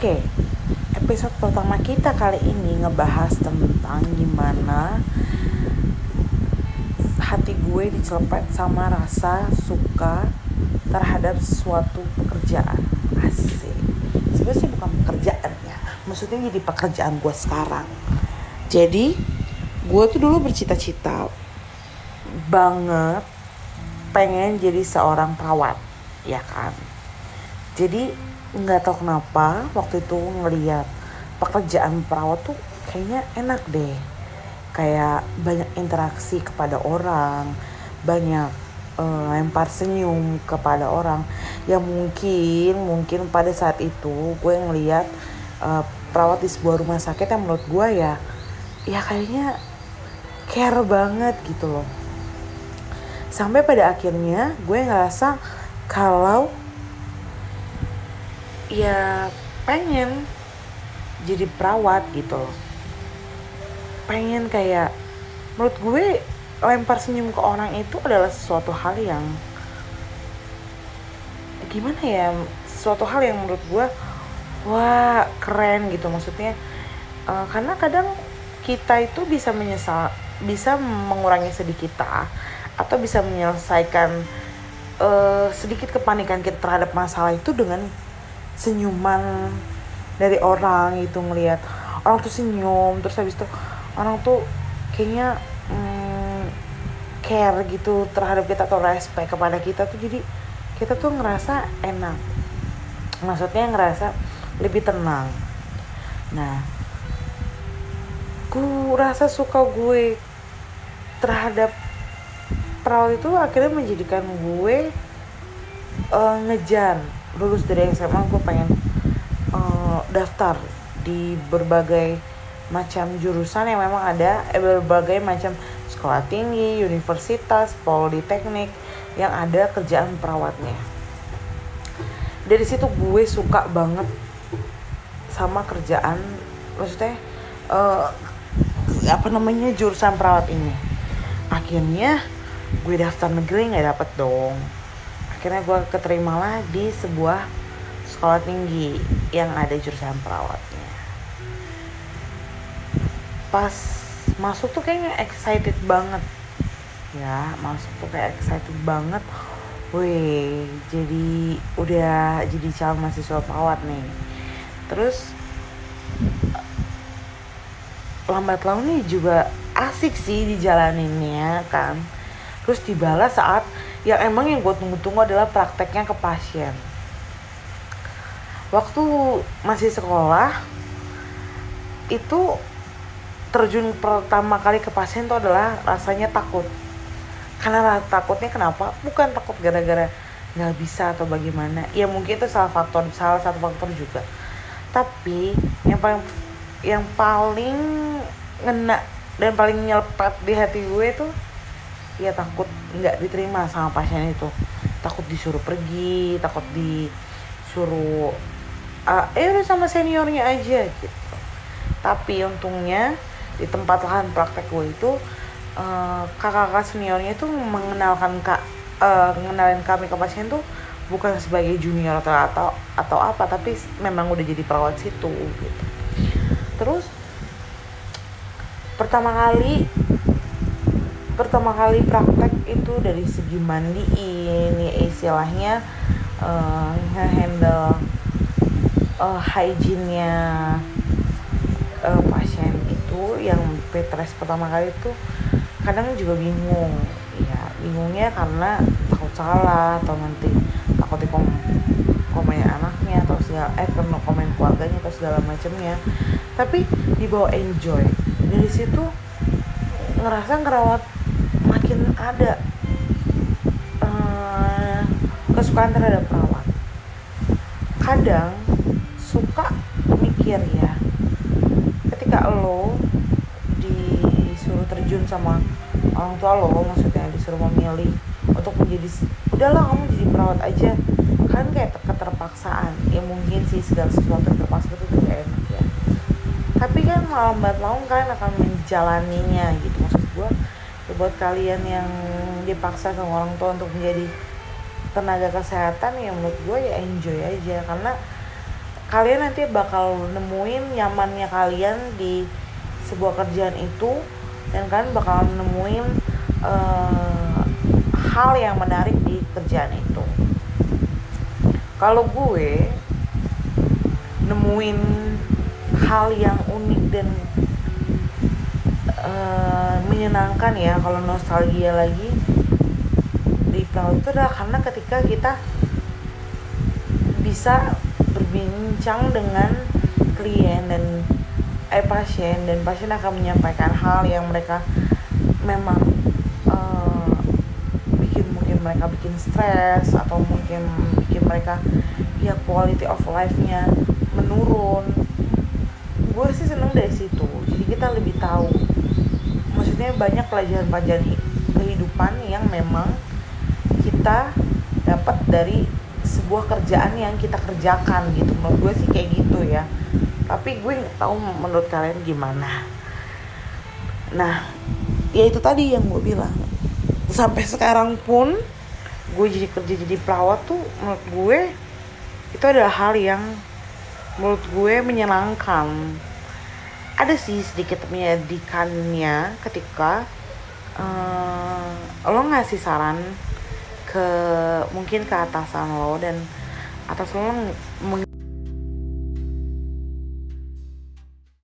Oke, episode pertama kita kali ini ngebahas tentang gimana hati gue dicelepet sama rasa suka terhadap suatu pekerjaan. Asik. Sebenarnya sih bukan pekerjaan ya, maksudnya jadi pekerjaan gue sekarang. Jadi, gue tuh dulu bercita-cita banget pengen jadi seorang perawat, ya kan? Jadi nggak tahu kenapa waktu itu ngeliat pekerjaan perawat tuh kayaknya enak deh. Kayak banyak interaksi kepada orang banyak uh, lempar senyum kepada orang. Yang mungkin mungkin pada saat itu gue ngeliat uh, perawat di sebuah rumah sakit yang menurut gue ya ya kayaknya care banget gitu loh. Sampai pada akhirnya gue ngerasa kalau ya pengen jadi perawat gitu. Pengen kayak menurut gue lempar senyum ke orang itu adalah sesuatu hal yang gimana ya sesuatu hal yang menurut gue wah keren gitu maksudnya. Uh, karena kadang kita itu bisa menyesal bisa mengurangi sedikit kita atau bisa menyelesaikan uh, sedikit kepanikan kita terhadap masalah itu dengan senyuman dari orang itu ngelihat orang tuh senyum terus habis itu orang tuh kayaknya hmm, care gitu terhadap kita atau respect kepada kita tuh. Jadi kita tuh ngerasa enak. Maksudnya ngerasa lebih tenang. Nah gue rasa suka gue terhadap perawat itu akhirnya menjadikan gue uh, ngejar lulus dari SMA gue pengen uh, daftar di berbagai macam jurusan yang memang ada eh, berbagai macam sekolah tinggi, universitas, politeknik yang ada kerjaan perawatnya. Dari situ gue suka banget sama kerjaan, maksudnya uh, apa namanya jurusan perawat ini. Akhirnya gue daftar negeri nggak dapet dong akhirnya gue keterima lah di sebuah sekolah tinggi yang ada jurusan perawatnya pas masuk tuh kayaknya excited banget ya masuk tuh kayak excited banget Wih, jadi udah jadi calon mahasiswa perawat nih. Terus lambat laun nih juga asik sih dijalaninnya kan. Terus dibalas saat yang emang yang gue tunggu-tunggu adalah prakteknya ke pasien. Waktu masih sekolah itu terjun pertama kali ke pasien itu adalah rasanya takut. Karena takutnya kenapa? Bukan takut gara-gara nggak bisa atau bagaimana. Ya mungkin itu salah faktor salah satu faktor juga. Tapi yang paling yang paling ngena dan paling nyelpat di hati gue tuh ya takut nggak diterima sama pasien itu. Takut disuruh pergi takut disuruh uh, eh udah sama seniornya aja gitu. Tapi untungnya di tempat lahan praktek gue itu uh, kakak-kakak seniornya itu mengenalkan kak uh, mengenalin kami ke pasien tuh bukan sebagai junior atau atau atau apa tapi memang udah jadi perawat situ gitu. Terus pertama kali pertama kali praktek itu dari segi mandiin ya istilahnya uh, handle uh, hygiene-nya uh, pasien itu yang petres pertama kali itu kadang juga bingung. Ya bingungnya karena takut salah atau nanti takut kom komen anaknya atau segala eh komen keluarganya atau segala macamnya. Tapi dibawa enjoy. Dari situ ngerasa ngerawat makin ada uh, kesukaan terhadap perawat. Kadang suka mikir ya ketika lo disuruh terjun sama orang tua lo maksudnya disuruh memilih untuk menjadi udahlah kamu jadi perawat aja. Kan kayak keterpaksaan. Ya mungkin sih segala sesuatu terpaksa itu tidak enak ya. Tapi kan lambat laun kalian akan menjalaninya gitu maksud gue ya buat kalian yang dipaksa sama orang tua untuk menjadi tenaga kesehatan ya menurut gue ya enjoy aja. Karena kalian nanti bakal nemuin nyamannya kalian di sebuah kerjaan itu dan kalian bakal nemuin uh, hal yang menarik di kerjaan itu. Kalau gue nemuin hal yang unik dan uh, menyenangkan ya kalau nostalgia lagi di pelaut itu adalah karena ketika kita bisa berbincang dengan klien dan eh pasien dan pasien akan menyampaikan hal yang mereka memang uh, bikin mungkin mereka bikin stres atau mungkin bikin mereka ya quality of life-nya menurun. Gue sih seneng dari situ. Jadi kita lebih tahu maksudnya banyak pelajaran-pelajaran kehidupan yang memang kita dapat dari sebuah kerjaan yang kita kerjakan gitu. Menurut gue sih kayak gitu ya. Tapi gue nggak tahu menurut kalian gimana. Nah ya itu tadi yang gue bilang. Sampai sekarang pun gue jadi kerja jadi pelawat tuh menurut gue itu adalah hal yang menurut gue menyenangkan ada sih sedikit menyedihkannya ketika uh, lo ngasih saran ke mungkin ke atasan lo dan atas lo